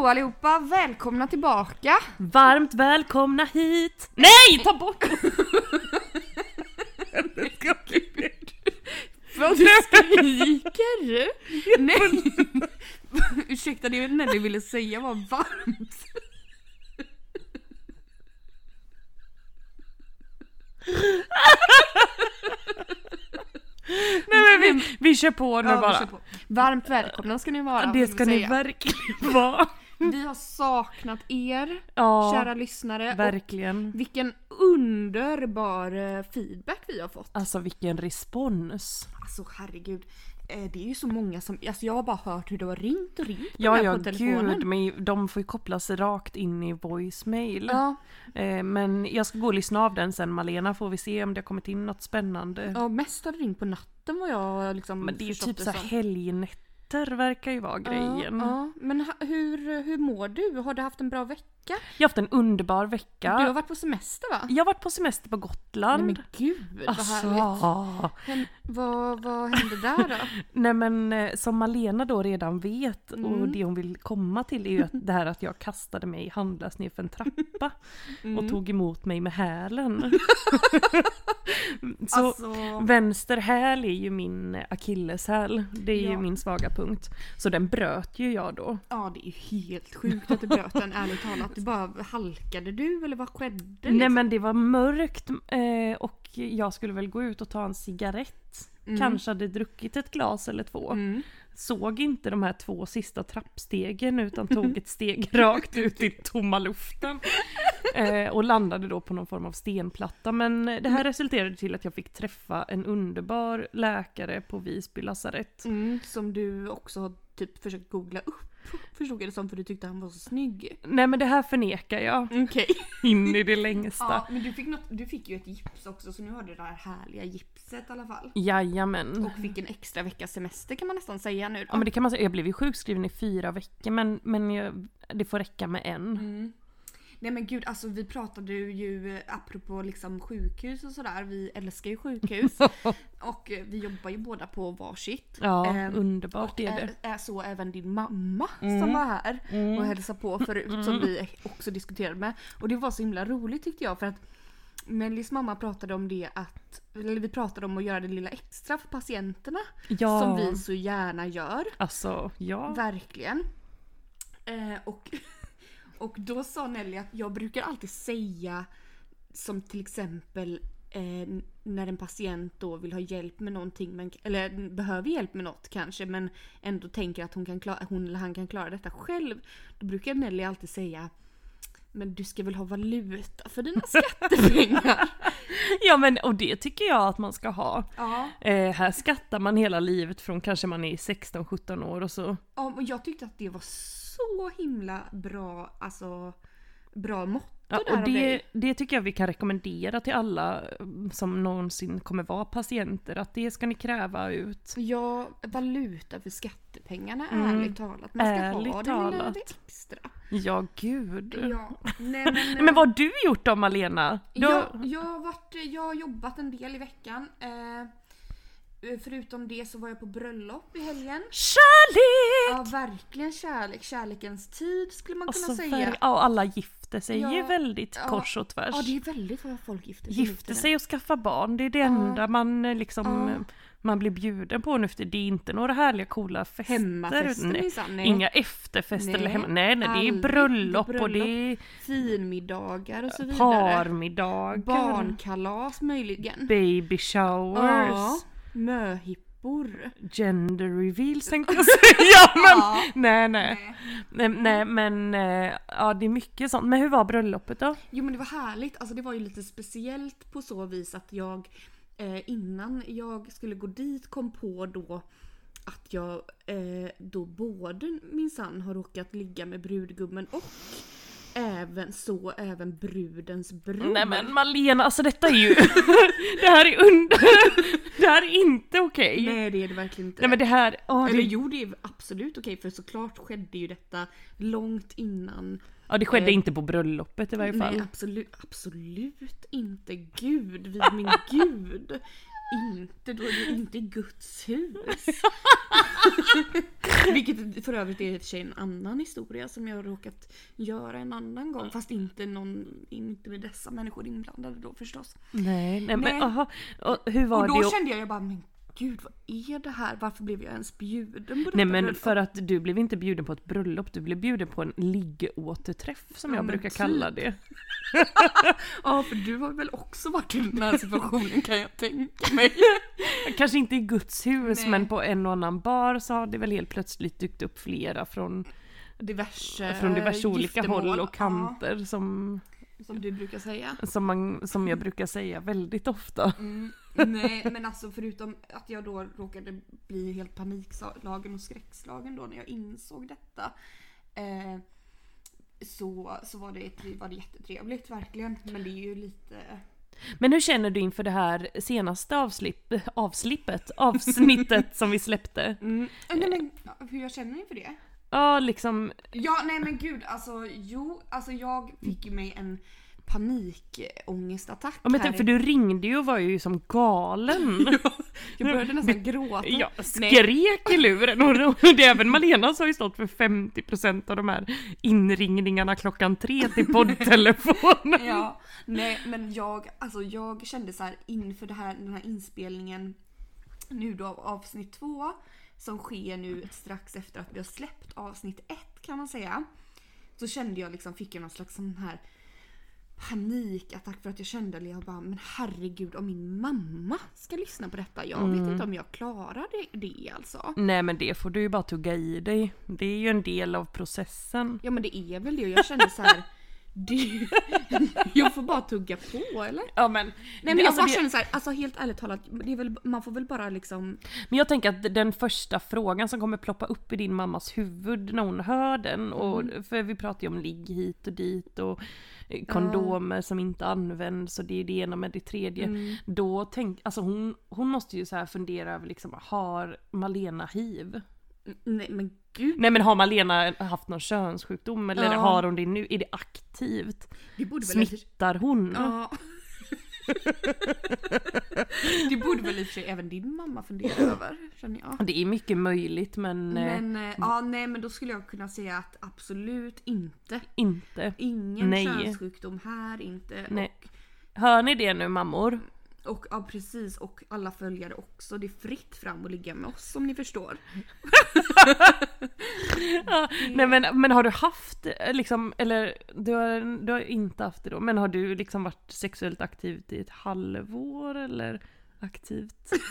Hallå allihopa! Välkomna tillbaka! Varmt välkomna hit! Nej, ta bort Vad du skriker! Nej! Ursäkta, det Nelly ville säga var varmt. Nej men vi, vi kör på nu Ja, vi bara. kör på. Varmt välkomna ska ni vara. det vill ska ni säga. verkligen vara. Vi har saknat er, Ja, kära lyssnare. Verkligen. vilken underbar eh, feedback vi har fått. Alltså vilken respons. Alltså herregud. eh, Det är ju så många som, alltså jag har bara hört hur det har ringt och ringt på, Ja, här ja på telefonen. gud, men de får ju kopplas rakt in i voicemail. Ja, Eh, men jag ska gå och lyssna av den sen Malena, får vi se om det har kommit in något spännande. ja, mest har det ringt på natten vad jag liksom Men det är ju typ så här helgnätter verkar ju vara grejen. Ja, ja. Men hur, hur mår du? Har du haft en bra vecka? Jag har haft en underbar vecka. Du har varit på semester va? Jag har varit på semester på Gotland. Nej men gud vad härligt. Alltså, Hän- vad, vad hände där då? nej men eh, som Malena då redan vet och Mm. det hon vill komma till är ju att det här att jag kastade mig handlöst ner för en trappa Mm. och tog emot mig med hälen. Så Alltså, vänster häl är ju min akilleshäl, det är Ja. ju min svaga punkt. Så den bröt ju jag då. ja det är ju helt sjukt att du bröt den ärligt talat. Du bara halkade du eller vad skedde? Nej liksom? men det var mörkt eh, och jag skulle väl gå ut och ta en cigarett. Kanske hade druckit ett glas eller två. Mm. Såg inte de här två sista trappstegen utan tog ett steg rakt ut i tomma luften. Eh, och landade då på någon form av stenplatta. Men det här resulterade till att jag fick träffa en underbar läkare på Visby lasarett. Mm, som du också har typ försökt googla upp. Förstod jag det som för du tyckte han var så snygg. Nej men det här förnekar jag Okej. in i det längsta. Ja, men du fick, något, du fick ju ett gips också så nu har du det där härliga gipset i alla fall. Jajamän. Och fick en extra veckas semester kan man nästan säga nu då. Ja men det kan man säga, jag blev ju sjukskriven i fyra veckor men, men jag, det får räcka med en. Mm. Nej men gud, alltså vi pratade ju eh, apropå liksom sjukhus och sådär. Vi älskar ju sjukhus. och eh, vi jobbar ju båda på varsitt. Ja, Ehm, underbart Och är det. är, är så även din mamma som Mm. var här och hälsade på förut som vi också diskuterade med. Och det var så himla roligt tyckte jag för att Nellys mamma pratade om det att, eller vi pratade om att göra det lilla extra för patienterna. Ja, Som vi så gärna gör. alltså ja. Verkligen. Eh, och, och då sa Nelly att jag brukar alltid säga som till exempel eh, när en patient då vill ha hjälp med någonting, men, eller behöver hjälp med något kanske men ändå tänker att hon, kan klara, hon eller han kan klara detta själv. Då brukar Nelly alltid säga men du ska väl ha valuta för dina skattepengar? Ja men och det tycker jag att man ska ha. ja. Eh, här skattar man hela livet från kanske man är 16-17 år och så. ja, och jag tyckte att det var så himla bra, alltså bra motto Ja, och det, det tycker jag vi kan rekommendera till alla mm, som någonsin kommer vara patienter, att det ska ni kräva ut. Ja, valuta för skattepengarna Mm. ärligt talat. Man ska Ärligt ha det lilla talat. lite extra. Ja gud. Ja, nej men... Men vad har du gjort då Malena? Du jag, jag, har varit, jag har jobbat en del i veckan. Eh, förutom det så var jag på bröllop i helgen. Kärlek! Ja, verkligen kärlek. Kärlekens tid skulle man kunna Alltså, säga. ja, och alla gifter sig Ja, ju väldigt ja, kors och tvärs. Ja, det är väldigt vad folk gifter sig Gifter sig och skaffa barn, det är det enda man eh, liksom Ja. eh, man blir bjuden på nu för det är inte några härliga coola fester. Hemmafester nej. minsann. Nej. Inga efterfester eller Nej, hemma. Nej, nej, det är bröllop, är och det är Finmiddagar och så vidare. parmiddagar, Barnkalas möjligen. baby showers, Ja. Möhippor. gender reveals tänkte jag säga. Men Ja. nej, nej. Nej. Nej, men eh, ja det är mycket sånt. Men hur var bröllopet då? Jo men det var härligt, alltså det var ju lite speciellt på så vis att jag eh, innan jag skulle gå dit kom på då att jag eh, då både minsann har råkat ligga med brudgummen och även så även brudens bror. Nej men Malena, alltså detta är ju... det här är under... det här är inte okej. Nej det är det verkligen inte. Nej men det här... åh, Eller det, jo det är absolut okej för såklart skedde ju detta långt innan. ja, det skedde eh, inte på bröllopet i varje fall. Nej absolut, absolut inte. Gud, vid min gud. Inte, då är det inte Guds hus. Vilket för övrigt är i och för sig en annan historia som jag har råkat göra en annan gång. Fast inte, någon, inte med dessa människor inblandade då förstås. Nej, nej, Nej. men aha, och hur var Och då det? att- kände jag, jag bara, men gud vad är det här? Varför blev jag ens bjuden på detta Nej men bröllop? för att du blev inte bjuden på ett bröllop, du blev bjuden på en liggåterträff som Ja, jag brukar typ. kalla det. Ja för du har väl också varit i den här situationen kan jag tänka mig. Kanske inte i Guds hus Nej. men på en och annan bar så har det väl helt plötsligt dykt upp flera från, Diverse, från diverse olika giftermål. håll och kanter som, Ja, som du brukar säga. som, man, som jag brukar säga väldigt ofta. Mm, nej men alltså förutom att jag då råkade bli helt panikslagen och skräckslagen då när jag insåg detta. Eh, så, så var, det, var det jättetrevligt verkligen. Men det är ju lite... Men hur känner du inför det här senaste avslipp, avslippet, avsnittet som vi släppte? Mm. Nej men hur jag känner inför det? Ja liksom, Ja nej men gud alltså jo, alltså jag fick ju mig en panikångestattack ja, men tänk, för du ringde ju och var ju som galen. Jag började nästan gråta. Jag Nej. skrek i luren och, det, även Malena har ju stått för 50% av de här inringningarna klockan tre till poddtelefonen. Ja, nej men jag, alltså jag kände så här inför det här, den här inspelningen nu då av avsnitt två som sker nu strax efter att vi har släppt avsnitt ett kan man säga. Så kände jag liksom, fick jag någon slags sån här panikattack för att jag kände, eller jag bara men herregud om min mamma ska lyssna på detta. Jag vet inte om jag klarar det, det alltså. Nej men det får du ju bara tugga i dig. Det är ju en del av processen. Ja men det är väl det och jag kände så här. Det, jag får bara tugga på eller? Ja men, Nej men jag alltså, bara det- känner så här, alltså helt ärligt talat, det är väl, man får väl bara liksom... Men jag tänker att den första frågan som kommer ploppa upp i din mammas huvud när hon hör den, och, Mm. för vi pratar ju om ligg hit och dit och eh, kondomer som inte används och det är det ena med det tredje. Mm. Då tänk, alltså hon, hon måste ju så här fundera över liksom, har Malena hiv? Nej men gud, Nej men har Malena haft någon könssjukdom eller Ja. har hon det nu? Är det aktivt? det borde väl... Smittar hon? Ja. det borde väl i och för sig även din mamma fundera över, känner jag. Det är mycket möjligt men, eh, Men, eh, ja nej men då skulle jag kunna säga att absolut inte. inte. Ingen Nej. könssjukdom här, inte. Nej. Hör ni det nu mammor? Och ja precis, och alla följare också. Det är fritt fram att ligga med oss som ni förstår. Ja, nej men, men har du haft eh, liksom, eller du har, du har inte haft det då, men har du liksom varit sexuellt aktiv i ett halvår eller aktivt?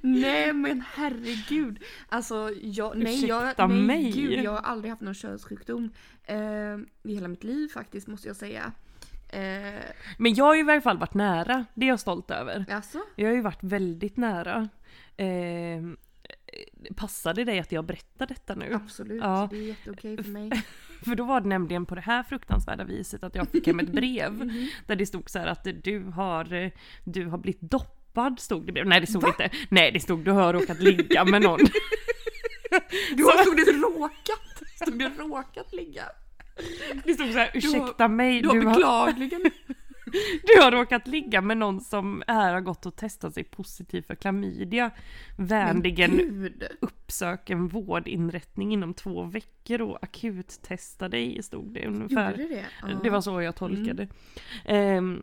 Nej men herregud. Alltså jag, nej, jag, nej mig. gud, jag har aldrig haft någon könssjukdom. Eh, I hela mitt liv faktiskt måste jag säga. Eh, Men jag har ju i varje fall varit nära, det är jag stolt över. alltså? Jag har ju varit väldigt nära. Eh, passade dig att jag berättar detta nu? Absolut, Ja. det är jätteokej för mig. För då var det nämligen på det här fruktansvärda viset att jag fick hem ett brev Mhm. där det stod så att du har, du har blivit doppad stod det. Nej det stod Va? inte. Nej det stod du har råkat ligga med någon. Du har stod det råkat? Stod det råkat ligga? Det stod så här, Du har- ursäkta mig, Du har du har, beklagligen... du har råkat ligga med någon som här har gått och testat sig positiv för klamydia. Vänligen uppsök en vårdinrättning inom två veckor och akuttesta dig, stod det ungefär. Gjorde det. Mm. Det var så jag tolkade. Ehm,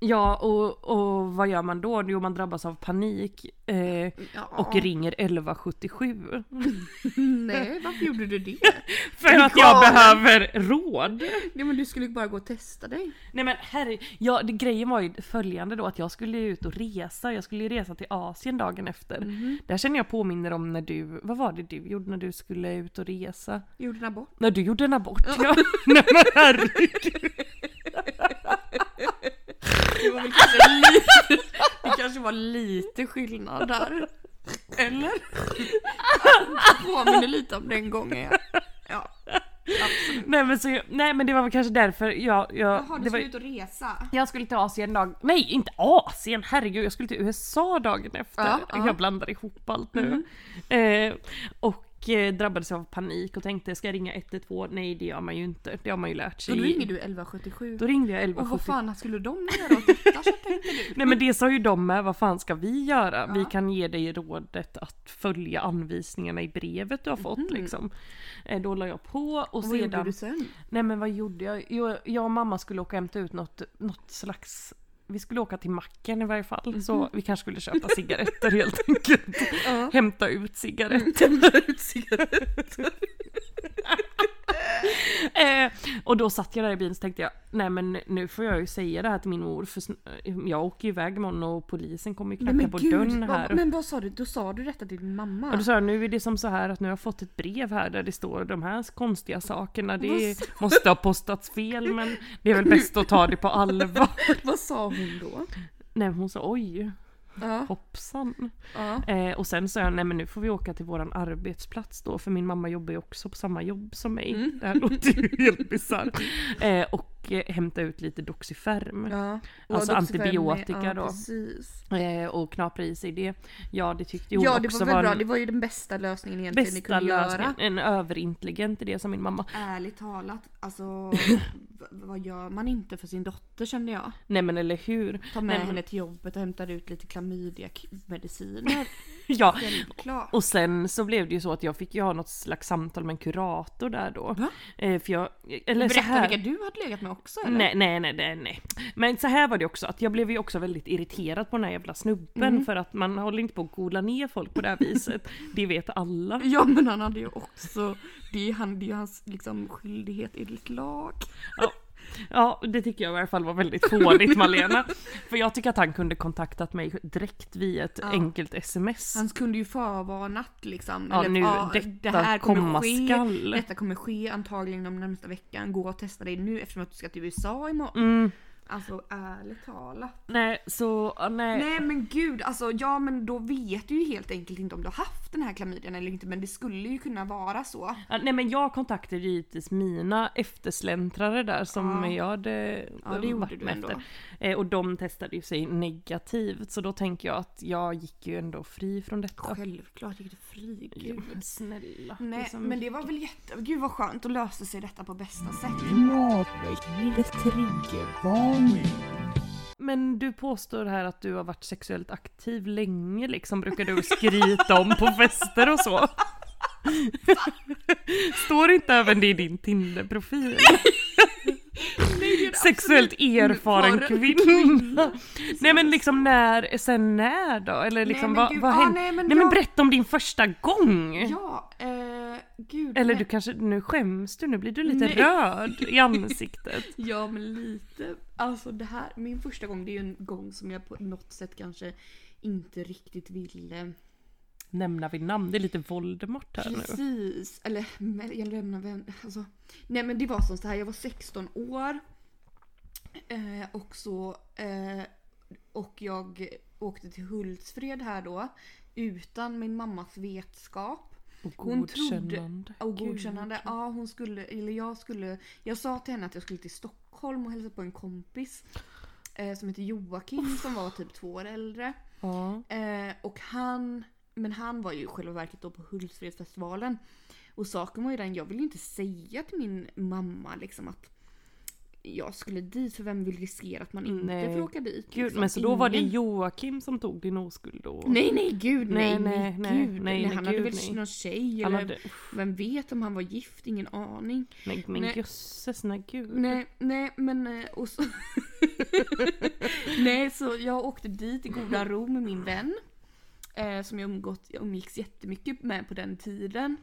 ja, och, och vad gör man då? Jo, man drabbas av panik eh, Ja. och ringer 1177. Nej, varför gjorde du det? För att jag behöver råd. Nej men du skulle ju bara gå och testa dig. Nej men herre, ja, det, grejen var ju följande då att jag skulle ut och resa. Jag skulle ju resa till Asien dagen efter. Mhm. Där känner jag påminner om när du, vad var det du gjorde när du skulle ut och resa? Gjorde en abort. När du gjorde en abort ja. Nej men herregud. Det var väl kanske lite, det kanske var lite skillnad där. Eller? Påminner lite om den gången ja. ja. Absolut. Nej men, så, nej men det var väl kanske därför jag... jag Jaha, det du var, ska ut och resa? jag skulle till Asien dag... Nej inte Asien, herregud jag skulle till USA dagen efter. Ja, ja. Jag blandar ihop allt nu. Eh, och drabbades av panik och tänkte ska jag ringa 112? Nej det gör man ju inte, det har man ju lärt Då sig. ringer du 1177. Då ringde jag Och 1170. vad fan skulle de göra åt detta så tänkte du? Nej men det sa ju de med, vad fan ska vi göra? Vi Ja. kan ge dig rådet att följa anvisningarna i brevet du har fått Mhm. liksom. Eh, Då la jag på och, Och vad gjorde sedan... du sen? Nej men vad gjorde jag? jag? Jag och mamma skulle åka och hämta ut något, något slags vi skulle åka till macken i varje fall, så vi kanske skulle köpa cigaretter helt enkelt. Mhm. Hämta ut cigaretter. ut cigaretter. eh, och då satt jag där i bilen och tänkte jag, nej men nu får jag ju säga det här till min mor för sn- jag åker iväg imorgon och polisen kommer ju knacka på dörren här. vad, men vad sa du? Då sa du detta till din mamma? Och då sa jag, nu är det som så här att nu har jag fått ett brev här där det står de här konstiga sakerna. Det måste ha postats fel men det är väl bäst att ta det på allvar. vad sa hon då? Nej hon sa oj, Ja. hoppsan. ja. Eh, och sen sa jag, nej men nu får vi åka till våran arbetsplats då, för min mamma jobbar ju också på samma jobb som mig. Mm. Det här låter ju helt bisarrt. Eh, och eh, hämta ut lite Doxyferm. ja. Alltså Doxyfem är- antibiotika ja, då. Eh, och knapra i sig det. Ja det tyckte hon Ja också var var bra, en det var ju den bästa lösningen egentligen ni bästa kunde lösningen. göra. En överintelligent idé som min mamma. Ärligt talat, alltså vad gör man inte för sin dotter kände jag? Nej men eller hur. Ta med Nej, henne till jobbet och hämtar ut lite klamydia-mediciner. Ja. Självklart. Och sen så blev det ju så att jag fick ju ha något slags samtal med en kurator där då. Va? Eh, för jag, eller så Berätta här. vilka du hade legat med också eller? Nej, nej, nej, nej, nej. Men så här var det också, att jag blev ju också väldigt irriterad på den här jävla snubben Mm. för att man håller inte på att gola ner folk på det här viset. det vet alla. Ja men han hade ju också, det är, han, det är ju hans liksom, skyldighet enligt lag. Ja. Ja, det tycker jag i alla fall var väldigt fånigt Malena. För jag tycker att han kunde kontaktat mig direkt via ett Ja. enkelt sms. Han kunde ju förvarnat liksom. Ja, nu, det detta här kommer komma ske. skall. Detta kommer ske antagligen de närmsta veckan. Gå och testa dig nu eftersom att du ska till USA imorgon. Mm, Alltså ärligt talat. nej, så, ja, nej. Nej men gud, alltså ja men då vet du ju helt enkelt inte om du har haft den här klamydian eller inte men det skulle ju kunna vara så. Ja, Nej men jag kontaktade givetvis mina eftersläntrare där som Ja. jag hade Ja det varit med efter. Eh, och de testade ju sig negativt så då tänker jag att jag gick ju ändå fri från detta. Självklart gick du fri, Ja, gud. men snälla. Nej liksom- men det var väl jätte... Gud vad skönt, då löste sig detta på bästa sätt. Matväckningens triggervarning. Men du påstår här att du har varit sexuellt aktiv länge liksom, brukar du skryta om på fester och så? Står inte även det i din Tinder-profil? Sexuellt erfaren kvinna. Nej men liksom när, sen när då? Eller liksom men vad, gud, vad ah, hände? nej, men nej men berätta om din första gång! Ja, eh, gud. Eller nej. du kanske, nu skäms du, nu blir du lite Nej. röd i ansiktet. Ja men lite. Alltså det här, min första gång det är ju en gång som jag på något sätt kanske inte riktigt ville. Nämna vid namn, det är lite Voldemort här nu. Precis. Eller jag lämnar vem. Alltså, nej men det var som så här, jag var 16 år. Eh, och så eh, och jag åkte till Hultsfred här då. Utan min mammas vetskap. Och Hon trodde- godkännande. Och Gud, godkännande. Ja hon skulle, eller jag skulle. Jag sa till henne att jag skulle till Stockholm och hälsa på en kompis. Eh, som heter Joakim som var typ två år äldre. Ja. Eh, och han, men han var ju i själva verket då på Hultsfredsfestivalen. Och saken var ju den, jag ville ju inte säga till min mamma liksom att jag skulle dit för vem vill riskera att man inte Nej. får åka dit? Gud, liksom? men så då var det Ingen. Joakim som tog din oskuld då? Nej nej gud nej Nej, nej, gud. nej, nej, han hade gud, väl nej. någon tjej eller hade, vem vet om han var gift, ingen aning. nej men Nej. jösses, nej gud. Nej, nej men eh, och så... nej så jag åkte dit i goda ro med min vän. Eh, som jag, umgått, jag umgicks jättemycket med på den tiden.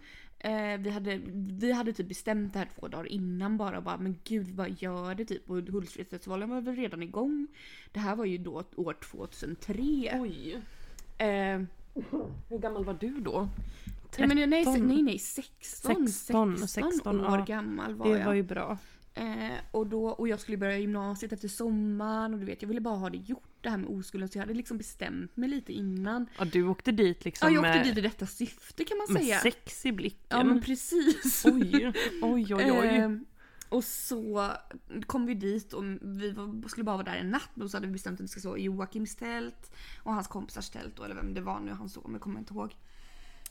Eh, vi, hade, vi hade typ bestämt det här två dagar innan bara. bara men gud vad gör det typ? Och Hultsfredsfestivalen var väl redan igång. Det här var ju då år 2003. Oj. Eh, Hur gammal var du då? nej, men nej, se- 13? nej nej 16. 16, 16, 16, år ja. gammal var Det jag. var ju bra. Eh, och, då, och jag skulle börja gymnasiet efter sommaren och du vet jag ville bara ha det gjort det här med oskulden så jag hade liksom bestämt mig lite innan. Ja, du åkte dit liksom Ja jag åkte med, dit i detta syfte kan man med säga. sex i blicken. Ja men precis. Oj, oj, oj, oj. Ehm, och så kom vi dit och vi var, skulle bara vara där en natt och så hade vi bestämt att vi ska sova i Joakims tält och hans kompisars tält då, eller vem det var nu han sov med, kommer jag inte ihåg.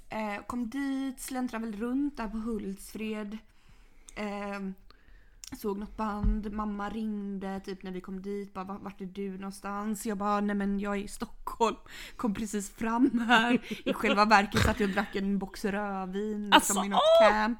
Eh, kom dit, släntrade väl runt där på Hultsfred. Ehm, såg något band, mamma ringde typ när vi kom dit, bara vart är du någonstans? Jag bara nej men jag är i Stockholm, kom precis fram här. I själva verket satt jag och drack en box rödvin Alltså, i något camp.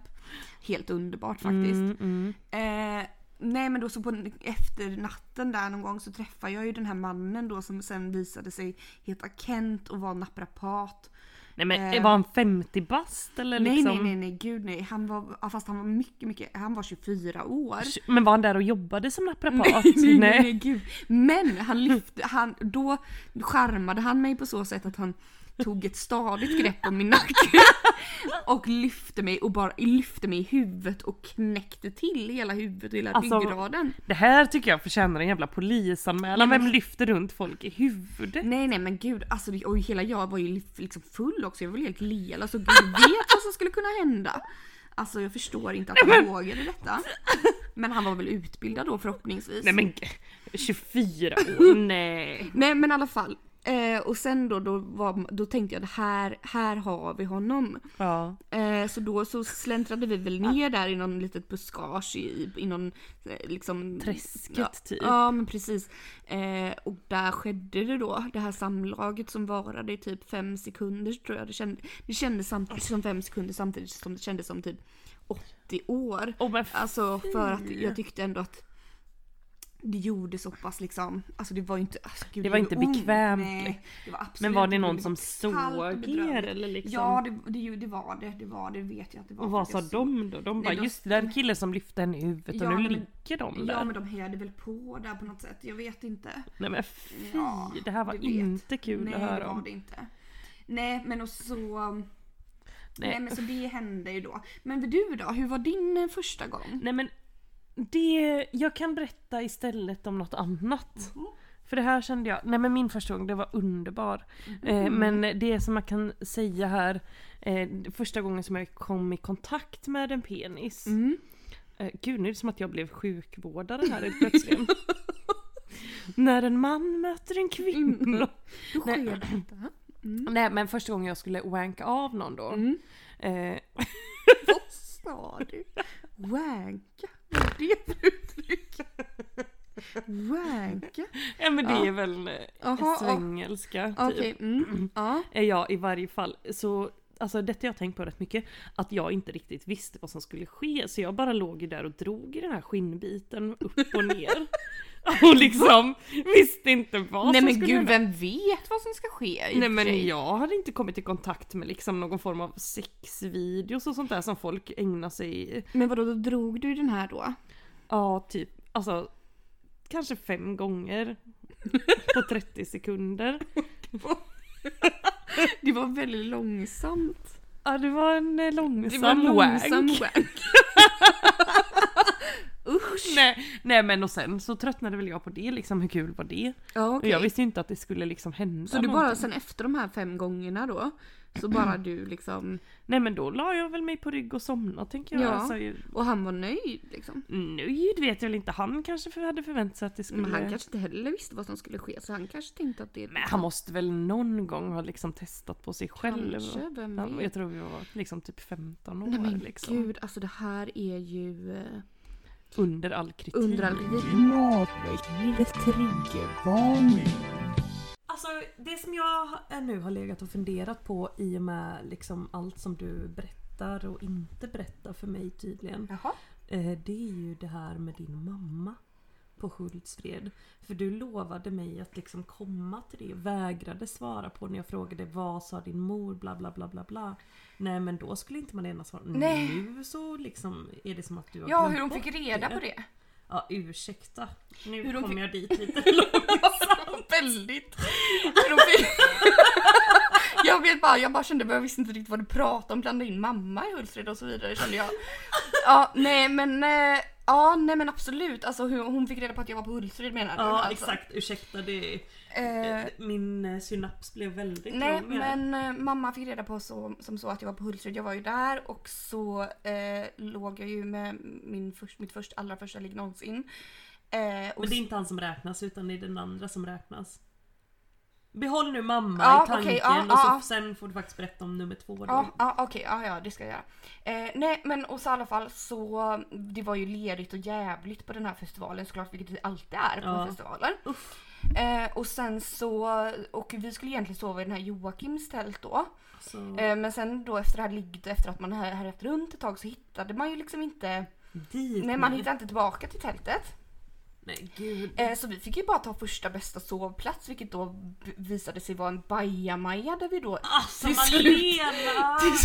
Helt underbart faktiskt. Mm, mm. Eh, nej men då så på efter natten där någon gång så träffade jag ju den här mannen då som sen visade sig heta Kent och var naprapat. Nej men Eh. var han 50 bast eller Nej liksom? nej nej nej gud nej. Han var, fast han var mycket mycket, han var 24 år. Men var han där och jobbade som naprapat? Nej, nej, nej, nej, gud. Men han lyfte, han, då charmade han mig på så sätt att han tog ett stadigt grepp om min nacke och lyfte mig och bara lyfte mig i huvudet och knäckte till hela huvudet och hela Alltså, ryggraden. Det här tycker jag förtjänar en jävla polisanmälan. Vem lyfter runt folk i huvudet? Nej nej men gud, alltså och hela jag var ju liksom full också, jag var helt lela så gud vet vad som skulle kunna hända. Alltså jag förstår inte att han vågade detta. Men han var väl utbildad då förhoppningsvis. Nej men 24 år, nej. Nej men i alla fall. Eh, och sen då, då, var, då tänkte jag det här, här har vi honom. Ja. Eh, så då så släntrade vi väl ner där i någon litet buskage i, i någon eh, liksom... Träsket ja, typ. Ja men precis. Eh, och där skedde det då, det här samlaget som varade i typ fem sekunder tror jag. Det, kände, det kändes samtidigt som fem sekunder samtidigt som det kändes som typ 80 år. Oh, Alltså för att jag tyckte ändå att det gjorde så pass liksom, alltså det var ju inte, alltså, gud, Det var inte ont. bekvämt. Nej, det var Men var det någon som såg er eller liksom? Ja det, det, det var det, det var det vet jag att det var. och vad sa de då? De bara de- just det där killen som lyfte henne i huvudet Ja, och nu men- ligger de där. Ja men de hejade väl på där på något sätt, jag vet inte. Nej men fy, Ja, det här var inte kul Nej att höra det var om. det inte. Nej men och så, nej. Nej. men så det hände ju då. Men du då, hur var din eh, första gång? Nej men det, jag kan berätta istället om något annat. Mhm. För det här kände jag, nej men min första gång det var underbar. Eh, men det som man kan säga här, eh, första gången som jag kom i kontakt med en penis. Mm. Eh, gud nu är det som att jag blev sjukvårdare här plötsligt. När en man möter en kvinna. Då Nej. sker detta. Nej men första gången jag skulle wanka av någon då. Mm. Eh, Vad sa du? Wanka? Är det för uttryck? Wanka? ja men det Ja. är väl eh, Jaha, ja. svengelska typ. Mm. ja. Eh, Ja i varje fall. Så Alltså detta jag tänkt på rätt mycket. Att jag inte riktigt visste vad som skulle ske. Så jag bara låg ju där och drog i den här skinnbiten upp och ner. och liksom visste inte vad Nej som men skulle gud, hända. vem vet vad som ska ske? i Nej men sig? jag hade inte kommit i kontakt med liksom någon form av sexvideos och sånt där som folk ägnar sig i. Men vadå, då drog du den här då? Ja typ, alltså kanske fem gånger på 30 sekunder. Det var väldigt långsamt. Ja det var en eh, Det var långsam en långsam wank. wank. Usch. Nej, nej men och sen så tröttnade väl jag på det liksom, hur kul var det? Ja, Och okej. jag visste ju inte att det skulle liksom hända Så du bara någonting. sen efter de här fem gångerna då, så bara du liksom, Nej men då la jag väl mig på rygg och somnade tänker jag. Ja. Alltså, ju- och han var nöjd liksom. nöjd vet jag väl inte, han kanske för hade förväntat sig att det skulle... Men han kanske inte heller visste vad som skulle ske så han kanske tänkte att det Men han måste väl någon gång ha liksom testat på sig själv. Kanske, vem vet? jag tror vi var liksom typ 15 år Nej men liksom. gud, alltså det här är ju eh, Under all kritik. under all kritik. Triggervarning. Alltså det som jag nu har legat och funderat på i och med liksom allt som du berättar och inte berättar för mig tydligen. Jaha. Eh, Det är ju det här med din mamma på Hultsfred. För du lovade mig att liksom komma till det och vägrade svara på när jag frågade vad sa din mor bla bla bla bla bla. Nej men då skulle inte Malena svara. Nej. Nu så liksom är det som att du har Ja, hur hon fick reda på det. Ja ursäkta. Nu Hur kommer fick- jag dit lite långsamt. Väldigt. Hur de fick- jag vet bara, jag bara kände, jag visste inte riktigt vad du pratade om, blanda in mamma i Hultsfred och så vidare kände jag. Ja, nej men, eh, ja nej men absolut. Alltså hon, fick reda på att jag var på Hultsfred menar du? Ja alltså. exakt, ursäkta det Eh, Min eh, synaps blev väldigt Nej lång men eh, mamma fick reda på så, som så att jag var på Hultsfred. Jag var ju där och så eh, låg jag ju med min först, mitt först, allra första ligg någonsin. Eh, Men det är inte han som räknas utan det är den andra som räknas. Behåll nu mamma Ja, i tanken okej, ja, och så ja. sen får du faktiskt berätta om nummer två då. Ja, ja okej, ja, ja det ska jag göra. Eh, nej men och så i alla fall så, det var ju ledigt och jävligt på den här festivalen såklart, vilket det alltid är på Ja. festivalen. Eh, och sen så, och vi skulle egentligen sova i den här Joakims tält då. Så, Eh, men sen då efter det här ligget, efter att man har härjat runt ett tag så hittade man ju liksom inte, dit nej man hittade inte tillbaka till tältet. Nej gud. Eh, så vi fick ju bara ta första bästa sovplats vilket då visade sig vara en bajamaja där vi då Alltså till slut-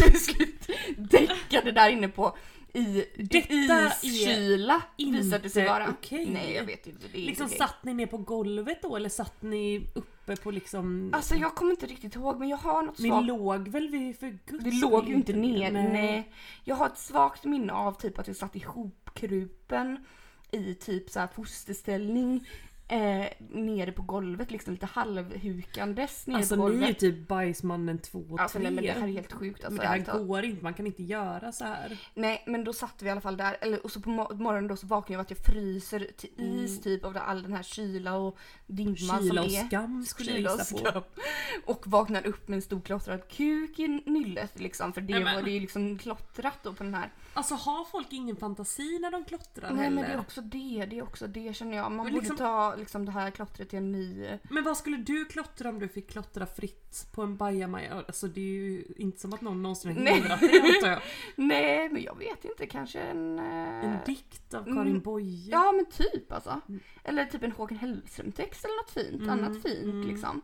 till slut däckade där inne på i Detta iskyla inte visade sig vara. okej. Nej jag vet inte. Det är Liksom okej. satt ni ner på golvet då eller satt ni uppe på liksom... Alltså jag kommer inte riktigt ihåg men jag har något ni svagt låg väl vid för guds Det låg ju inte ner. Nej. Nej. Jag har ett svagt minne av typ att jag satt ihopkrupen i typ så här fosterställning eh, nere på golvet liksom lite halvhukandes nere Alltså på ni är ju golvet. typ bajsmannen 2 och 3. Alltså nej men det här är helt sjukt alltså. men det här talat. går inte, man kan inte göra så här. Nej men då satt vi i alla fall där, eller, och så på mo- morgonen då så vaknade jag av att jag fryser till is typ av all den här kyla och dimma Kyla som och är. skam skulle jag Kyla och gissa på. Och vaknade upp med en stor klottrad kuk i nyllet liksom för det Nej, men- var det ju liksom klottrat då på den här. Alltså har folk ingen fantasi när de klottrar Nej heller? men det är också det, det är också det känner jag. Man Men borde liksom- ta liksom det här klottret till en ny... Men vad skulle du klottra om du fick klottra fritt på en bajamaja? Alltså det är ju inte som att någon någonsin har Nej. hindrat dig antar jag. Nej men jag vet inte, kanske en... eh, En dikt av Karin Mm. Boye. Ja men typ alltså. Eller typ en Håkan Hellström text eller något fint, Mm, annat fint mm. liksom.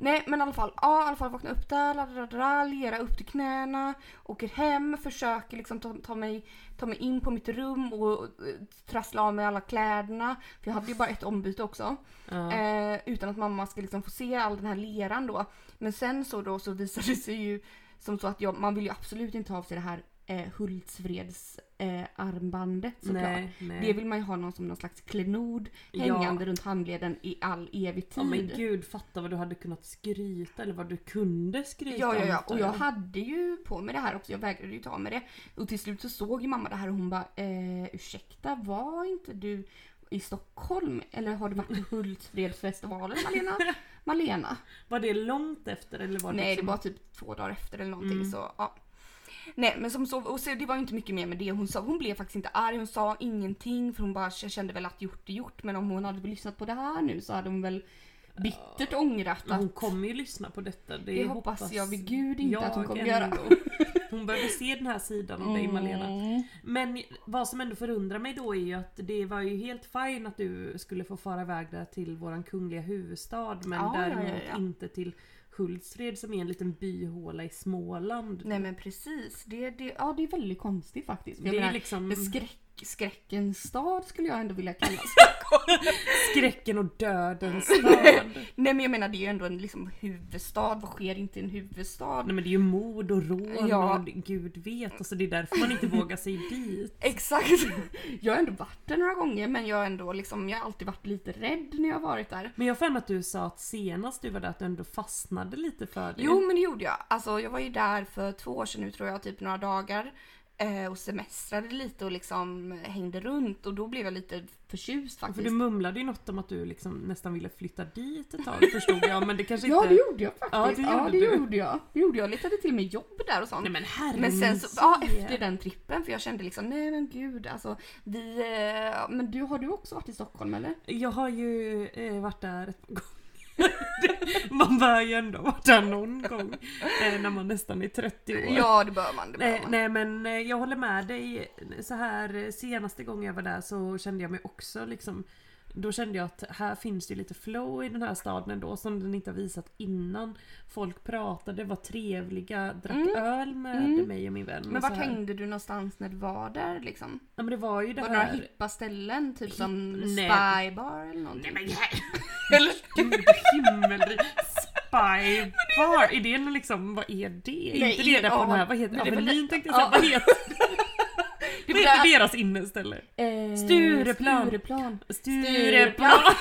Nej men i alla fall, ja i alla fall vakna upp där, ladda, lera upp till knäna, åker hem, försöker liksom ta, ta, mig, ta mig in på mitt rum och eh, trassla av mig alla kläderna. För jag hade ju bara ett ombyte också. Ja. Eh, utan att mamma ska liksom få se all den här leran då. Men sen så då så visade det sig ju som så att jag, man vill ju absolut inte ha av sig det här eh, Hultsfreds eh, armbandet såklart. nej, nej. Det vill man ju ha någon som någon slags klenod Ja. hängande runt handleden i all evig tid. Ja men gud, fatta vad du hade kunnat skryta eller vad du kunde skryta Ja, ja, ja. Och jag hade ju på mig det här också. Jag vägrade ju ta med det. Och till slut så såg ju mamma det här och hon bara eh, ursäkta var inte du i Stockholm? Eller har du varit på Hultsfredsfestivalen Malena? Malena? Var det långt efter eller var det Nej det liksom... var typ två dagar efter eller någonting Mm. så ja. Nej men som så, och så, det var ju inte mycket mer med det. Hon, sa, hon blev faktiskt inte arg, hon sa ingenting för hon bara jag kände väl att gjort är gjort. Men om hon hade lyssnat på det här nu så hade hon väl bittert ångrat Men hon att kommer ju lyssna på detta. Det, det hoppas jag vid gud inte att hon kommer göra. ändå. Hon behöver se den här sidan av dig Malena. Mm. Men vad som ändå förundrar mig då är ju att det var ju helt fine att du skulle få fara iväg där till våran kungliga huvudstad men Ja, ja, ja, däremot ja. inte till Hultsfred som är en liten byhåla i Småland. Nej men precis. Det, det, ja, det är väldigt konstigt faktiskt. Det är menar, liksom det skräck, skräckens stad skulle jag ändå vilja kalla skräcken och dödens stad. Nej men jag menar det är ju ändå en liksom, huvudstad. Vad sker inte i en huvudstad? Nej men det är ju mord och rån Ja. och gud vet. Alltså det är därför man inte vågar sig dit. Exakt. Jag har ändå varit där några gånger men jag har ändå liksom, jag har alltid varit lite rädd när jag har varit där. Men jag har att du sa att senast du var där att du ändå fastnade lite för det. Jo men det gjorde jag. Alltså jag var ju där för två år sedan nu tror jag, typ några dagar. Eh, och semestrade lite och liksom hängde runt och då blev jag lite förtjust För faktiskt. du mumlade ju något om att du liksom nästan ville flytta dit ett tag förstod jag men det kanske Ja inte... det gjorde jag faktiskt. Ja, det Ja, gjorde det gjorde jag. Det gjorde jag. Letade till mig jobb där och sånt. Nej men herre Men sen så, ja efter den trippen för jag kände liksom nej men gud alltså vi, eh, men du har du också varit i Stockholm eller? Jag har ju eh, varit där ett par gånger. man bör ju ändå varit där någon gång. Eh, när man nästan är 30 år. Ja det bör man, det bör Nej, man. nej men eh, jag håller med dig. Så här eh, senaste gången jag var där så kände jag mig också liksom då kände jag att här finns det lite flow i den här staden ändå som den inte har visat innan. Folk pratade, var trevliga, drack Mm. öl med Mm. mig och min vän. Men vart här. hängde du någonstans när du var där liksom? Ja men det var ju det Var det några här... hippa ställen? Typ som Nej. Spybar eller någonting? Nej men Eller? gud himmelrik. Spybar, är det liksom, vad är det? Nej, inte det där på den här, vad heter Avenyn tänkte jag säga, vad heter Det är heter deras inneställe? Eh, Stureplan. Stureplan. Stureplan.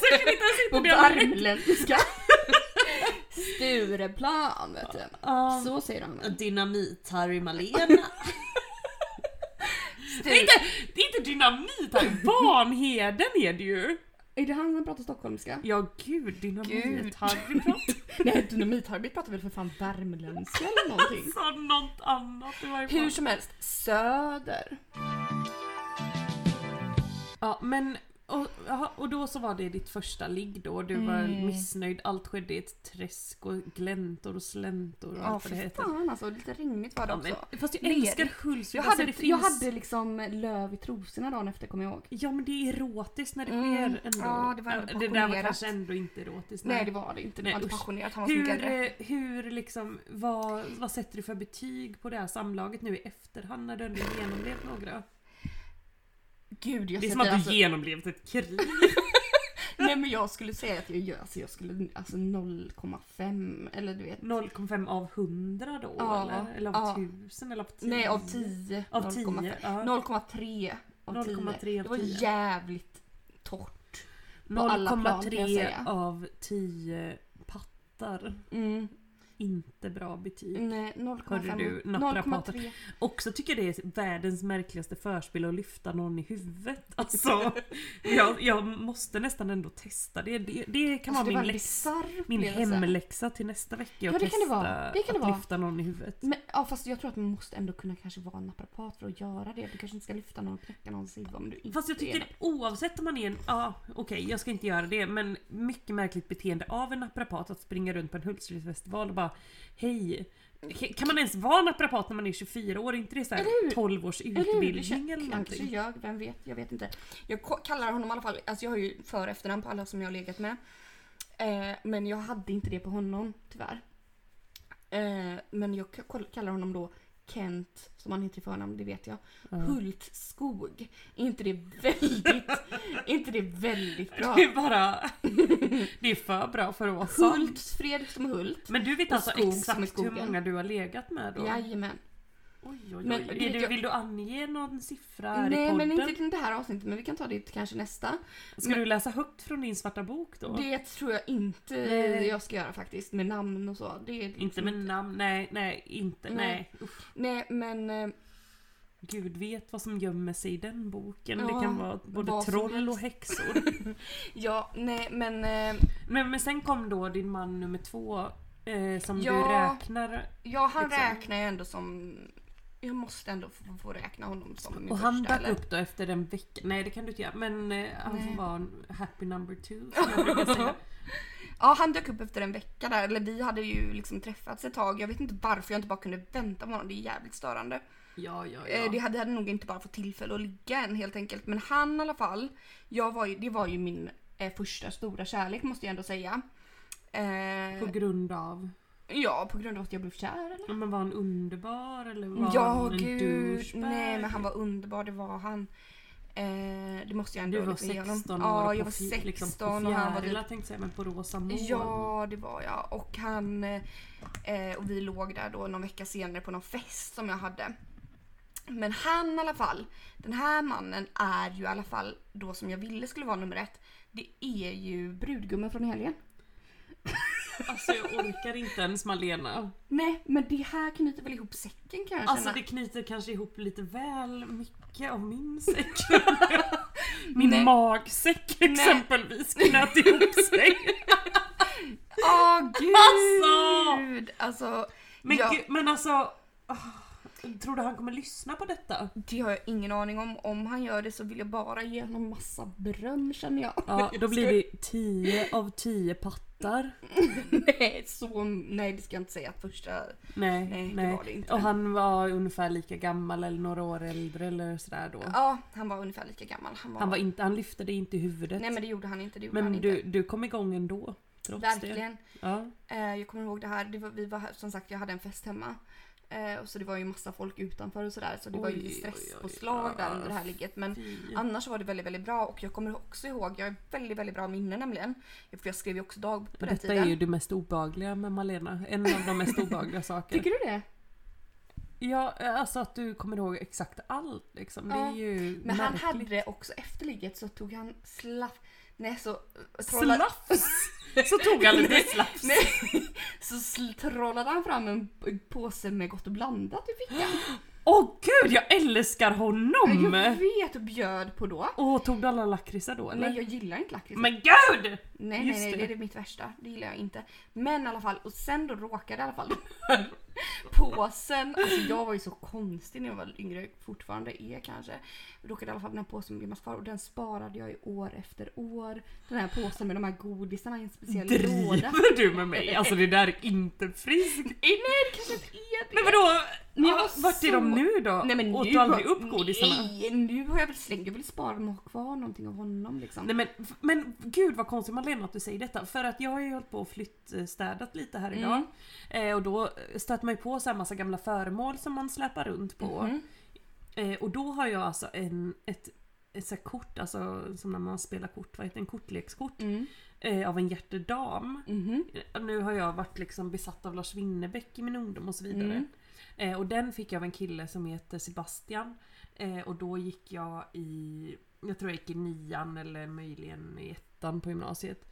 Så kan inte ens hitta På det värmländska. Stureplan vet du. Ja. Så säger de. Dynamit-Harry Malena. Det är, inte, det är inte dynamit här, Vanheden är det ju! Är det han som pratar stockholmska? Ja gud, dynamit-Harry pratar Nej, dynamit-Harry pratar väl för fan värmländska eller någonting. sa något annat i varje fall. Hur som helst, söder. Ja men, och, och då så var det ditt första ligg då, du var Mm. missnöjd, allt skedde i ett träsk och gläntor och släntor och Ja, allt vad det heter. alltså. Lite regnigt var det Ja, också. men, fast jag Ler. älskar Hultsfred, Jag alltså hade, finns... jag hade liksom löv i trosorna dagen efter kommer jag ihåg. Ja men det är erotiskt när det Mm. sker ändå. Ja, det var ändå det där var kanske ändå inte erotiskt. Nej, det var det inte. Det Nej, var inte passionerat. Han var Hur, eh, hur liksom, vad, vad sätter du för betyg på det här samlaget nu i efterhand när du ändå genomlevt några? Gud, jag Det är som att alltså, du genomlevt ett krig. Nej men jag skulle säga att jag gör, alltså jag skulle, alltså 0,5 eller du vet. 0,5 av 100 då Ja, eller? Eller av ja. 1000 eller av 10? Nej av 10. Av 10? 0,5. Ja. 0,3 av 10. 0,3 Det av var 10. jävligt torrt. på alla plan, kan jag 0,3 säga. av 10 pattar. Mm. Inte bra betyg. Nej, 0,5. Hörde du, naprapater? 0,3. Också tycker det är världens märkligaste förspel att lyfta någon i huvudet. Alltså, jag, jag måste nästan ändå testa det. Det, det kan Alltså, det var vara min, en läx, bisarr min hemläxa till nästa vecka. Ja, det kan det vara. Det kan det att vara. lyfta någon i huvudet. Men, ja, fast jag tror att man måste ändå kunna kanske vara naprapat för att göra det. Du kanske inte ska lyfta någon och knäcka någons huvud om du inte Fast jag tycker det. oavsett om man är en, ja okej jag ska inte göra det men mycket märkligt beteende av en naprapat att springa runt på en Hultsfredsfestival och bara Hej! He- Kan man ens vara naprapat när man är 24 år? Inte det så här Eller hur? 12 års Eller utbildning eller kanske någonting? ljög, vem vet? Jag vet inte. Jag kallar honom i alla fall, alltså jag har ju för och efternamn på alla som jag har legat med. Eh, men jag hade inte det på honom, tyvärr. Eh, men jag kallar honom då Kent, som han heter i förnamn, det vet jag. Ja. Hultskog. Är inte det väldigt, inte det väldigt bra? Det är bara... Det är för bra för att vara sant. Hultsfred som Hult. Men du vet alltså exakt hur många du har legat med då? Jajamän. Oj, oj, oj. Men är det du, jag- Vill du ange någon siffra här i Nej podden? men inte i det här avsnittet men vi kan ta det till kanske nästa. Ska men- du läsa högt från din svarta bok då? Det tror jag inte Nej. jag ska göra faktiskt med namn och så. Det är liksom Inte med namn, nej, nej, inte, Nej. nej. Nej men eh, Gud vet vad som gömmer sig i den boken. Ja, det kan vara både troll och häxor. ja, nej men eh, men, men sen kom då din man nummer två eh, som du Ja. räknar. ja han Liksom. räknar jag ändå som jag måste ändå få, få räkna honom som min Och han första dök eller? upp då efter en vecka. Nej det kan du inte göra. Men eh, han Nej. en happy number two som jag brukar säga. Ja han dök upp efter en vecka där, eller vi hade ju liksom träffats ett tag. Jag vet inte varför jag inte bara kunde vänta på honom, det är jävligt störande. Ja, ja, Eh, ja. Det hade, hade nog inte bara fått tillfälle att ligga än helt enkelt. Men han i alla fall, jag var ju, det var ju min eh, första stora kärlek måste jag ändå säga. Eh, På grund av? Ja, på grund av att jag blev kär eller? Men var han underbar eller var Ja han en gud, douchebag? nej men han var underbar, det var han. Eh, det måste jag ändå Du var liksom ge honom. 16 år Ja, jag var fi- 16 liksom på och han var typ tänkte säga men på rosa moln. Ja, det var jag. Och han... Eh, och vi låg där då någon vecka senare på någon fest som jag hade. Men han i alla fall, den här mannen är ju i alla fall då som jag ville skulle vara nummer ett. Det är ju brudgummen från helgen. Alltså jag orkar inte ens Malena. Nej, men det här knyter väl ihop säcken kan jag Alltså känna. det knyter kanske ihop lite väl mycket av min säck. Min Nej. magsäck exempelvis knöt ihop sig. Åh gud! Alltså! Alltså, Men, ja, gud, men alltså... ah, tror du han kommer lyssna på detta? det har jag ingen aning om. Om han gör det så vill jag bara ge honom massa beröm känner jag. Ja, då blir det 10 av 10 pattar. nej, så, nej, det ska jag inte säga att första... Nej, Nej, det nej. var det inte. Och han var ungefär lika gammal eller några år äldre eller sådär då. Ja, han var ungefär lika gammal. Han var, Han, var inte, han lyfte dig inte i huvudet. Nej men det gjorde han inte. Det gjorde han men inte. du, du kom igång ändå. Trots det. Verkligen. Ja. Eh, jag kommer ihåg det här. Det var, vi var som sagt, jag hade en fest hemma. Eh, och så det var ju massa folk utanför och sådär. Så det var Oj, ju oj, oj. stresspåslag där under det här ligget. Men Fy. annars var det väldigt, väldigt bra. Och jag kommer också ihåg, jag har väldigt, väldigt bra minne nämligen. För jag skrev ju också dagbok på den Detta tiden. är ju det mest obehagliga med Malena. En av de mest obehagliga saker. Tycker du det? Ja, alltså att du kommer ihåg exakt allt liksom. Det Ja, är ju Men han märkligt. hade det också efter ligget så tog han slaff... Nej så... Slafs! Så tog han lite slafs. Nej, så trollade han fram en påse med Gott och blandat i fickan. Åh gud, jag älskar honom! Jag vet och bjöd på då. Åh, tog du alla lakritsar då eller? Nej jag gillar inte lakrits. Men gud! Nej, nej, Just nej, det. det är det mitt värsta. Det gillar jag inte. Men i alla fall, och sen då råkade i alla fall påsen, alltså jag var ju så konstig när jag var yngre, fortfarande är kanske. Råkade i alla fall den här påsen bli kvar och den sparade jag i år efter år. Den här påsen med de här godisarna i en speciell låda. Driver du med mig? Alltså det där är inte friskt. Nej det kanske inte är det. Men vadå? Men jag Ja, var vart är de nu då? Nej men Åt du aldrig upp godisarna? Nej, nu har jag väl slängt. Jag vill spara dem och ha kvar någonting av honom liksom. Nej men, men gud vad konstigt Malena att du säger detta. För att jag har ju hållit på och flyttstädat lite här idag. Mm. Eh, och då stöter man ju på så här massa gamla föremål som man släpar runt på. Mhm. Eh, och då har jag alltså en, ett, ett så kort, alltså som när man spelar kort, vad heter det? En kortlekskort. Mm. Eh, av en hjärtedam. Eh, Nu har jag varit liksom besatt av Lars Winnerbäck i min ungdom och så vidare. Mm. Eh, och den fick jag av en kille som heter Sebastian. Eh, och då gick jag i, jag tror jag gick i nian eller möjligen i ettan på gymnasiet.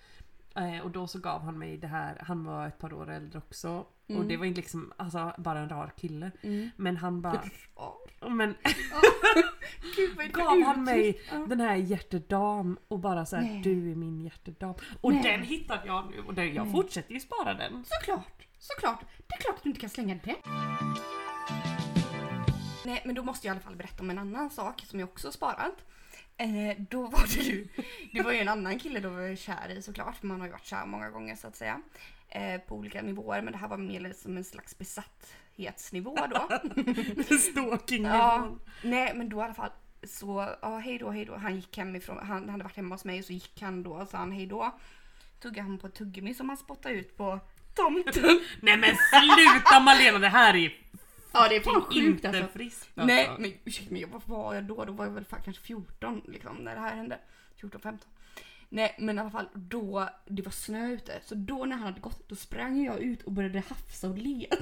Eh, och då så gav han mig det här, han var ett par år äldre också. Och Mm. det var inte liksom, alltså bara en rar kille. Mm. Men han bara, Ja. men Gud gav han mig den här hjärtedam och bara så här, Nej. du är min hjärtedam. Och Nej. den hittade jag nu och den, jag Nej. fortsätter ju spara den. Såklart, såklart. Det är klart att du inte kan slänga det. Nej, men då måste jag i alla fall berätta om en annan sak som jag också har sparat. Eh, då var det ju, det var ju en annan kille då var jag kär i såklart, man har ju varit kär många gånger så att säga. Eh, på olika nivåer, men det här var mer som en slags besatthetsnivå då. Stalking Ja, nej men då i alla fall så, ja hej då, hej då. Han gick hemifrån, han hade varit hemma hos mig och så gick han då och sa han hej då. Tuggade han på ett tuggummi som han spottade ut på tomten. Nej men sluta Malena, det här är ja det är fan sjukt inte alltså. friskt alltså. Nej men ursäkta mig, vad var jag då? Då var jag väl fan kanske 14 liksom när det här hände. 14-15. Nej men i alla fall då, det var snö ute. Så då när han hade gått, då sprang jag ut och började hafsa och le.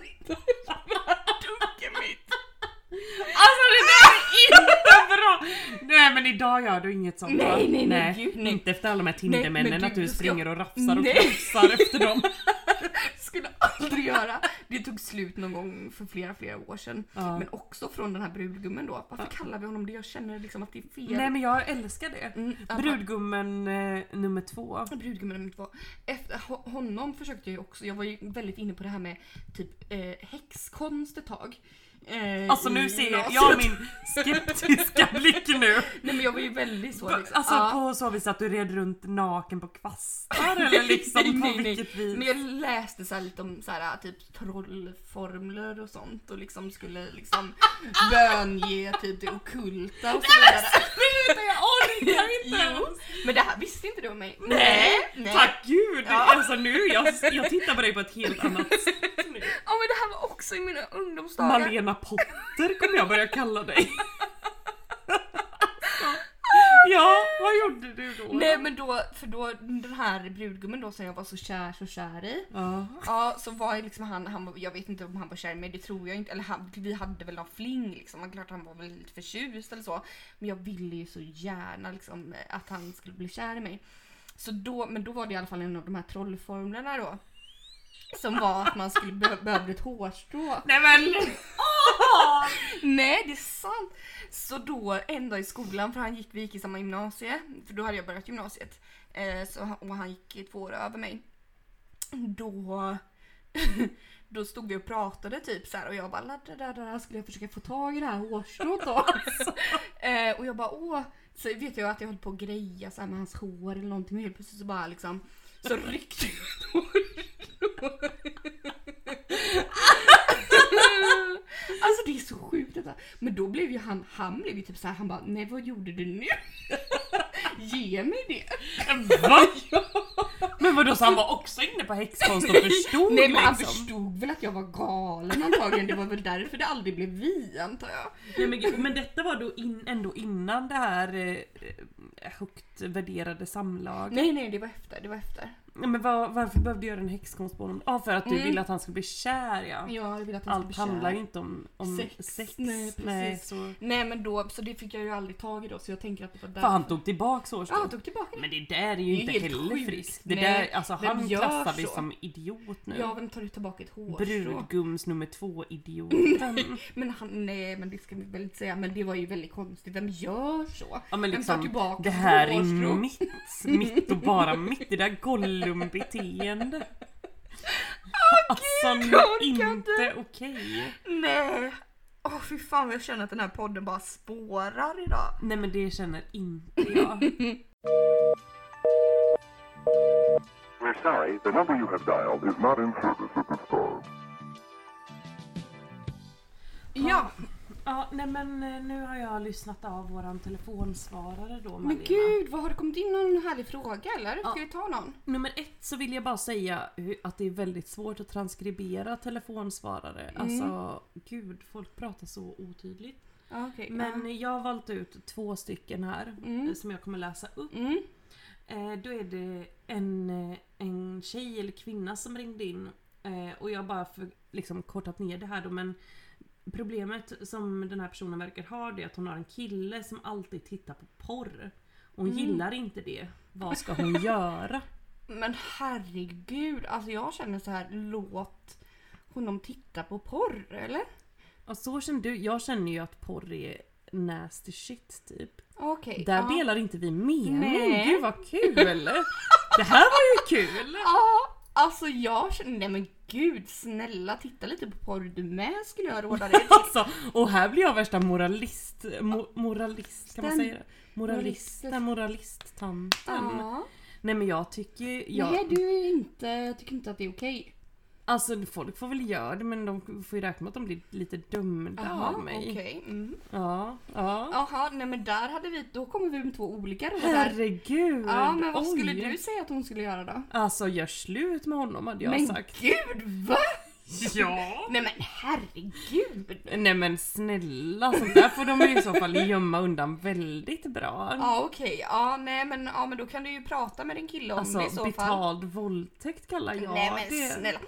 Alltså det där är inte bra! Nej men idag gör du inget sånt? Nej, nej, nej, gud, nej. Inte efter alla de här men Tindermännen att du springer och rafsar och Nej. krafsar efter dem. skulle aldrig göra. Det tog slut någon gång för flera, flera år sedan. Ja. Men också från den här brudgummen då. Varför kallar vi honom det? Jag känner liksom att det är fel. Nej men jag älskar det. Mm, Brudgummen eh, nummer två. Brudgummen nummer två. Efter ho- honom försökte jag ju också, jag var ju väldigt inne på det här med typ eh, häxkonst ett tag. Eh, Alltså nu ser gymnasiet. jag min skeptiska blick nu. Nej men jag var ju väldigt så liksom. Alltså Ja. på så vis att du red runt naken på kvastar eller liksom Nej, på nej, nej. vilket vis? Men jag läste så lite om så här, typ trollformler och sånt och liksom skulle liksom bönge typ det ockulta och så vidare. Sluta jag orkar inte! Jo, men det här visste inte du om mig. Nej, nej. tack gud! Ja. Alltså nu, jag, jag tittar på dig på ett helt annat sätt nu. Ja men det här var också i mina ungdomsdagar. Malena Potter kommer jag börja kalla dig. Ja, vad gjorde du då? Nej men då, för då den här brudgummen då som jag var så kär så kär i. Ja. Ja så var ju liksom han, han jag vet inte om han var kär i mig, det tror jag inte. Eller han, vi hade väl någon fling liksom. Men klart han var väl lite förtjust eller så. Men jag ville ju så gärna liksom att han skulle bli kär i mig. Så då, men då var det i alla fall en av de här trollformlerna då. Som var att man skulle be- behövde ett hårstrå. Nej men! Nej det är sant! Så då en dag i skolan, för han gick, vi gick i samma gymnasie, för då hade jag börjat gymnasiet. Eh, så, och han gick två år över mig. Då, då stod vi och pratade typ så här och jag bara "La, da, da, da, skulle jag försöka få tag i det här hårstrået då? eh, och jag bara åh, så vet jag att jag höll på att greja så här med hans hår eller någonting och helt plötsligt så bara liksom så ryckte jag ett Alltså det är så sjukt detta. Men då blev ju han, han blev ju typ så här, han bara nej vad gjorde du nu? Ge mig det. Va? Men vadå så han var också inne på häxkonst och förstod Nej men han liksom? förstod väl att jag var galen antagligen. Det var väl därför det aldrig blev vi antar jag. Nej, men, gud, men detta var då in, ändå innan det här eh, eh, högt värderade samlaget. Nej nej det var efter, det var efter. Ja, Men var, varför behövde du göra en häxkonst på honom? Ja för att du Mm. ville att han skulle bli kär ja. Ja, jag vill att han Allt bli handlar ju inte om, om Sex. sex. Nej, precis. så... Nej men då, så det fick jag ju aldrig tag i då så jag tänker att det var För därför. han tog tillbaks årsdag. Ja, han tog tillbaka. Men det där är ju Det är inte heller friskt. Det Nej, där, alltså han klassar vi som idiot nu. Ja, vem tar du tillbaka ett hårstrå? Brudgums nummer två idioten. Men han, nej men det ska vi väl inte säga, men det var ju väldigt konstigt. Vem gör så? Ja men Vem tar liksom, tillbaka det här är mitt, mitt och bara mitt. Det där Gollum-beteende. Alltså jag orkar inte inte. okej. Nej! Åh fy fan jag känner att den här podden bara spårar idag. Nej men det känner inte jag. We're sorry, the number you have dialed is not in service at this time. Ja, Ja, nej men eh, nu har jag lyssnat av våran telefonsvarare då men Malena. gud vad har det kommit in någon härlig fråga eller? Ska Ja. vi ta någon? Nummer ett så vill jag bara säga att det är väldigt svårt att transkribera telefonsvarare. Alltså gud, folk pratar så otydligt. Ja, okej. Men jag har valt ut två stycken här Mm. eh, som jag kommer läsa upp. ja. Mm. Eh, då är det en, en tjej eller kvinna som ringde in eh, och jag har bara för, liksom kortat ner det här då men Problemet som den här personen verkar ha det är att hon har en kille som alltid tittar på porr. Hon Mm. gillar inte det. Vad ska hon göra? Men herregud, alltså jag känner så här, låt honom titta på porr eller? Ja, så känner du. Jag känner ju att porr är nasty shit typ. Okej. Där ja. delar inte vi mening. Nej. Gud vad kul! Det här var ju kul! Ja, alltså jag känner, nej men gud snälla titta lite på porr du med skulle jag råda dig. Alltså, och här blir jag värsta moralist, mo, moralist kan man säga det? Moralisten, moralist-tanten. Ja. Nej men jag tycker, jag, Nej du är inte, jag tycker inte att det är okej. Alltså folk får väl göra det men de får ju räkna med att de blir lite dömda Jaha, av mig. okej. Mm. Ja, ja. Jaha, nej men där hade vi, då kommer vi med två olika råd. Herregud! Ja men vad skulle oj. du säga att hon skulle göra då? Alltså gör slut med honom hade jag men sagt. gud va? Ja! Nej men herregud! Nej men snälla, sånt där får de ju i så fall gömma undan väldigt bra. Ja okej, ja nej men, ja, men då kan du ju prata med din kille om Alltså det i så fall. betald våldtäkt kallar jag nej men det. snälla.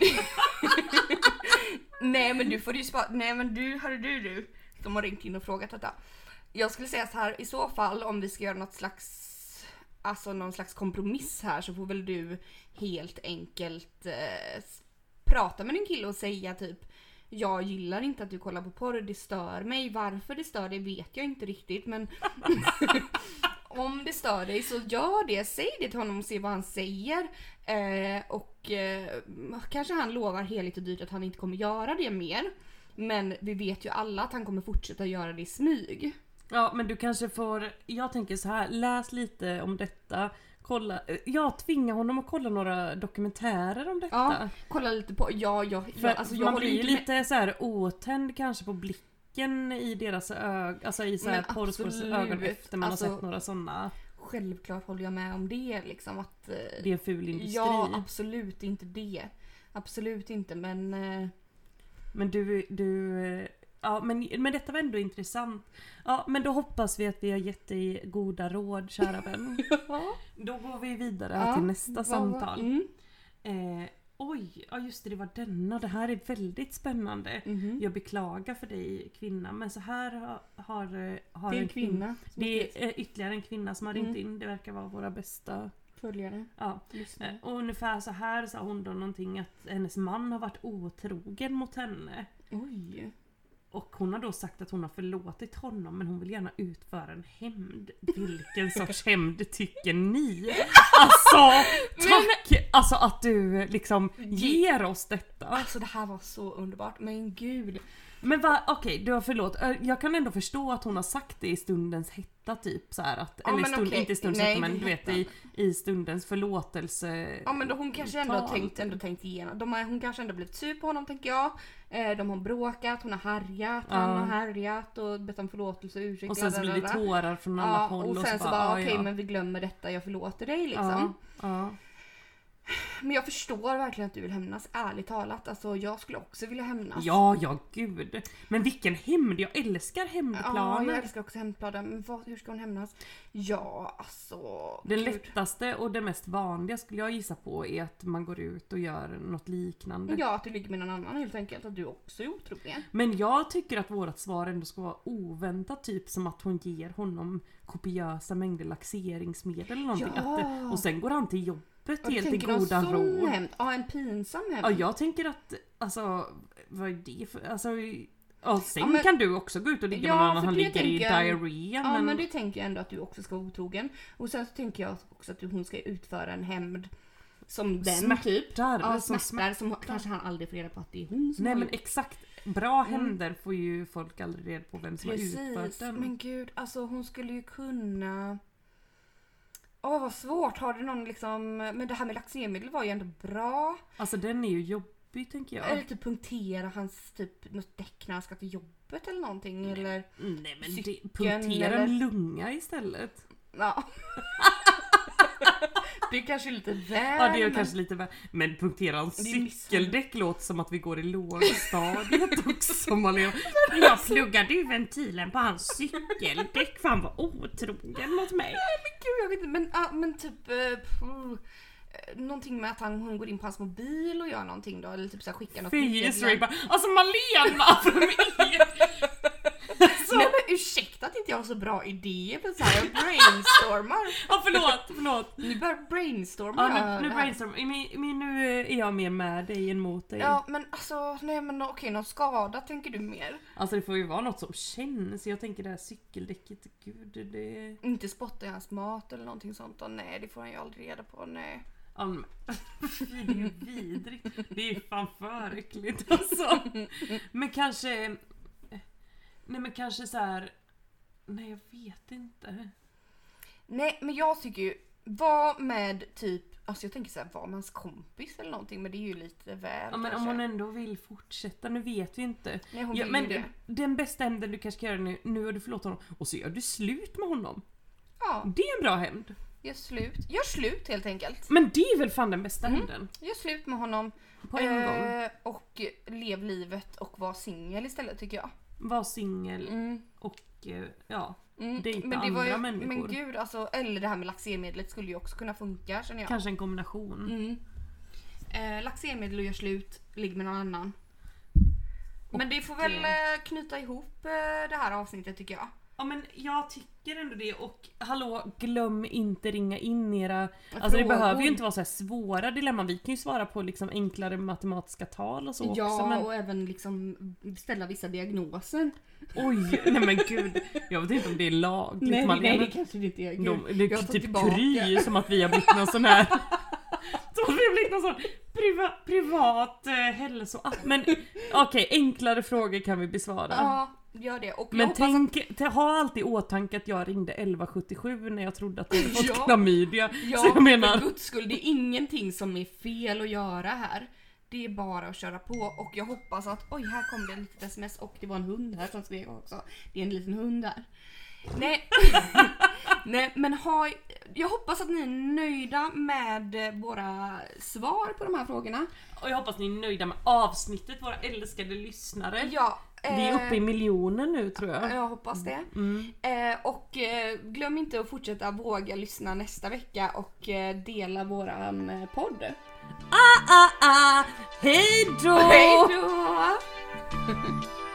nej men du får ju svara, nej men du, hörru du du som har ringt in och frågat detta. Jag skulle säga så här, i så fall om vi ska göra något slags Alltså någon slags kompromiss här så får väl du helt enkelt eh, prata med din kille och säga typ jag gillar inte att du kollar på porr, det stör mig. Varför det stör dig vet jag inte riktigt men om det stör dig så gör det. Säg det till honom och se vad han säger. Eh, och eh, kanske han lovar heligt och dyrt att han inte kommer göra det mer. Men vi vet ju alla att han kommer fortsätta göra det i smyg. Ja men du kanske får, jag tänker så här, läs lite om detta. Kolla, jag tvingar honom att kolla några dokumentärer om detta. Ja, kolla lite på, ja, ja, ja alltså jag man håller blir inte ju med- lite så här otänd kanske på blicken i deras ögon, alltså i så här Men porrskåders absolut, ögon efter man alltså- har sett några sådana. Självklart håller jag med om det liksom att... eh, Det är en ful industri. Ja, absolut inte det. Absolut inte men... eh, Men du, du, eh, ja men, men detta var ändå intressant. Ja men då hoppas vi att vi har gett dig goda råd kära vän. Då går vi vidare Ja, till nästa vad- samtal. Mm. Eh, oj, ja just det, det var denna. Det här är väldigt spännande. Mhm. Jag beklagar för dig kvinna men så här har, har, eh, har Det är en en kvin- kvinna har Det är eh, ytterligare en kvinna som har ringt Mm. in. Det verkar vara våra bästa. följare. Ja. Eh, Lyssnare. Och ungefär så här sa hon då någonting att hennes man har varit otrogen mot henne. Oj. Och hon har då sagt att hon har förlåtit honom men hon vill gärna utföra en hämnd. Vilken sorts hämnd tycker ni? Alltså tack! Alltså att du liksom ger oss detta. Alltså det här var så underbart. Men gud. Men va, okej, har förlåt. Ö, Jag kan ändå förstå att hon har sagt det i stundens hetta typ så att, Ja, eller stund, okej. inte i stundens Nej, hetta men du vet i, i stundens förlåtelse. Ja men då hon kanske ändå har tänkt, ändå tänkt igenom. De har, hon kanske ändå blivit sur på honom tänker jag. Eh, de har bråkat, hon har härjat, han Ja. har härjat och bett om förlåtelse och ursäkt. Och sen så blir det tårar från alla Ja, håll och sen så bara, ja, okej ja. men vi glömmer detta, jag förlåter dig liksom. Ja. Men jag förstår verkligen att du vill hämnas, ärligt talat. Alltså jag skulle också vilja hämnas. Ja, ja gud. Men vilken hämnd, jag älskar Ja, hämndplaner. jag älskar också hämndplaner. Men vad, hur ska hon hämnas? Ja, alltså... Den gud. lättaste och det mest vanliga skulle jag gissa på är att man går ut och gör något liknande. Ja, att du ligger med någon annan helt enkelt. Att du också är otrogen. Men jag tycker att vårt svar ändå ska vara oväntat, typ som att hon ger honom kopiösa mängder laxeringsmedel eller någonting. Ja. Att det, och sen går han till jobbet Och helt i sån ro. hämnd? Ja, en pinsam hämnd. Ja, jag tänker att, alltså, vad är det för, alltså, ja, sen Ja, men- kan du också gå ut och ligga Ja, med någon han ligger i tänker jag- diarré. Ja men, men det tänker jag ändå att du också ska vara otrogen. Och sen så tänker jag också att hon ska utföra en hämnd som den Smärtar, typ. Ja, som smärtar som kanske han aldrig får reda på att det är hon som Nej har men gjort. exakt, bra händer får ju folk aldrig reda på vem som har utfört Precis. den. Men gud, alltså hon skulle ju kunna... Åh vad svårt, har du någon liksom... Men det här med laxermedel var ju ändå bra. Alltså den är ju jobbig tänker jag. Eller typ punktera hans typ något däck när han ska till jobbet eller någonting eller... Nej men det, cykeln punktera eller- en lunga istället. Ja. det kanske är lite väl. Ja det är kanske lite väl. Men punktera en är cykeldäck låter som att vi går i lågstadiet också Malena. Jag pluggade ju ventilen på hans cykeldäck för han var otrogen mot mig. Men gud jag vet inte men, ah, men typ... eh, någonting med att han, hon går in på hans mobil och gör någonting då eller typ så här skickar något Fy. Israel bara, alltså Malena! Mig. Nej men ursäkta att inte jag har så bra idéer för så här jag brainstormar. Ja förlåt, förlåt. Nu börjar brainstorma Ja, nu, nu det här. brainstorm. Men, men nu är jag mer med dig än mot dig. Ja men alltså nej men okej någon skada tänker du mer? Alltså det får ju vara något som känns. Jag tänker det här cykeldäcket, gud det... Inte spotta i hans mat eller någonting sånt då? Nej det får han ju aldrig reda på nej. Men- Fy, det är ju vidrigt. Det är ju fan för äckligt alltså. Men kanske... Nej men kanske så här. Nej jag vet inte. Nej men jag tycker ju, var med typ, alltså jag tänker såhär var med hans kompis eller någonting men det är ju lite väl Ja men om hon ändå vill fortsätta, nu vet vi inte. Nej hon Ja, vill men ju det. den bästa hämnden du kanske ska göra nu, nu har du förlåtit honom och så gör du slut med honom. Ja, Det är en bra hämnd. gör slut. Gör slut helt enkelt. Men det är väl fan den bästa hämnden? Gör slut med honom. På en gång. eh, Och lev livet och var singel istället tycker jag. Var singel Mm. och eh, ja, Mm. dejta Men det andra var ju, människor. men gud alltså, eller det här med laxermedlet skulle ju också kunna funka känner jag. Kanske en kombination. Mm. Eh, laxermedel och gör slut, ligg med någon annan. Men det får väl eh, eh, knyta ihop eh, det här avsnittet tycker jag. Ja men jag tycker ändå det och hallå glöm inte ringa in era Alltså det Frågor. behöver ju inte vara så här svåra dilemman, vi kan ju svara på liksom enklare matematiska tal och så ja, också men och även liksom ställa vissa diagnoser. oj, nej men gud. Jag vet inte om det är lagligt Malena. kanske det inte är. De, det är typ tillbaka. Kry som att vi har blivit någon sån här Som att vi har blivit någon sån priva, privat eh, hälsoapp. Men okej, enklare frågor kan vi besvara. Ja, gör det. Och jag Men hoppas tänk, t- ha alltid i åtanke att jag ringde 1177 när jag trodde att jag hade fått Ja. klamydia. att, ja, så jag menar, för guds skull, det är ingenting som är fel att göra här. Det är bara att köra på och jag hoppas att, oj här kom det ett litet sms och det var en hund här som skrek också. Det är en liten hund där. Nej, Nej men ha, jag hoppas att ni är nöjda med eh, våra svar på de här frågorna. och jag hoppas ni är nöjda med avsnittet, våra älskade lyssnare. Ja, Vi är uppe i eh, miljoner nu tror jag. Jag hoppas det. Mm. Eh, och eh, glöm inte att fortsätta våga lyssna nästa vecka och eh, dela våran eh, podd. Ah, ah, ah. Hej då! Hej då!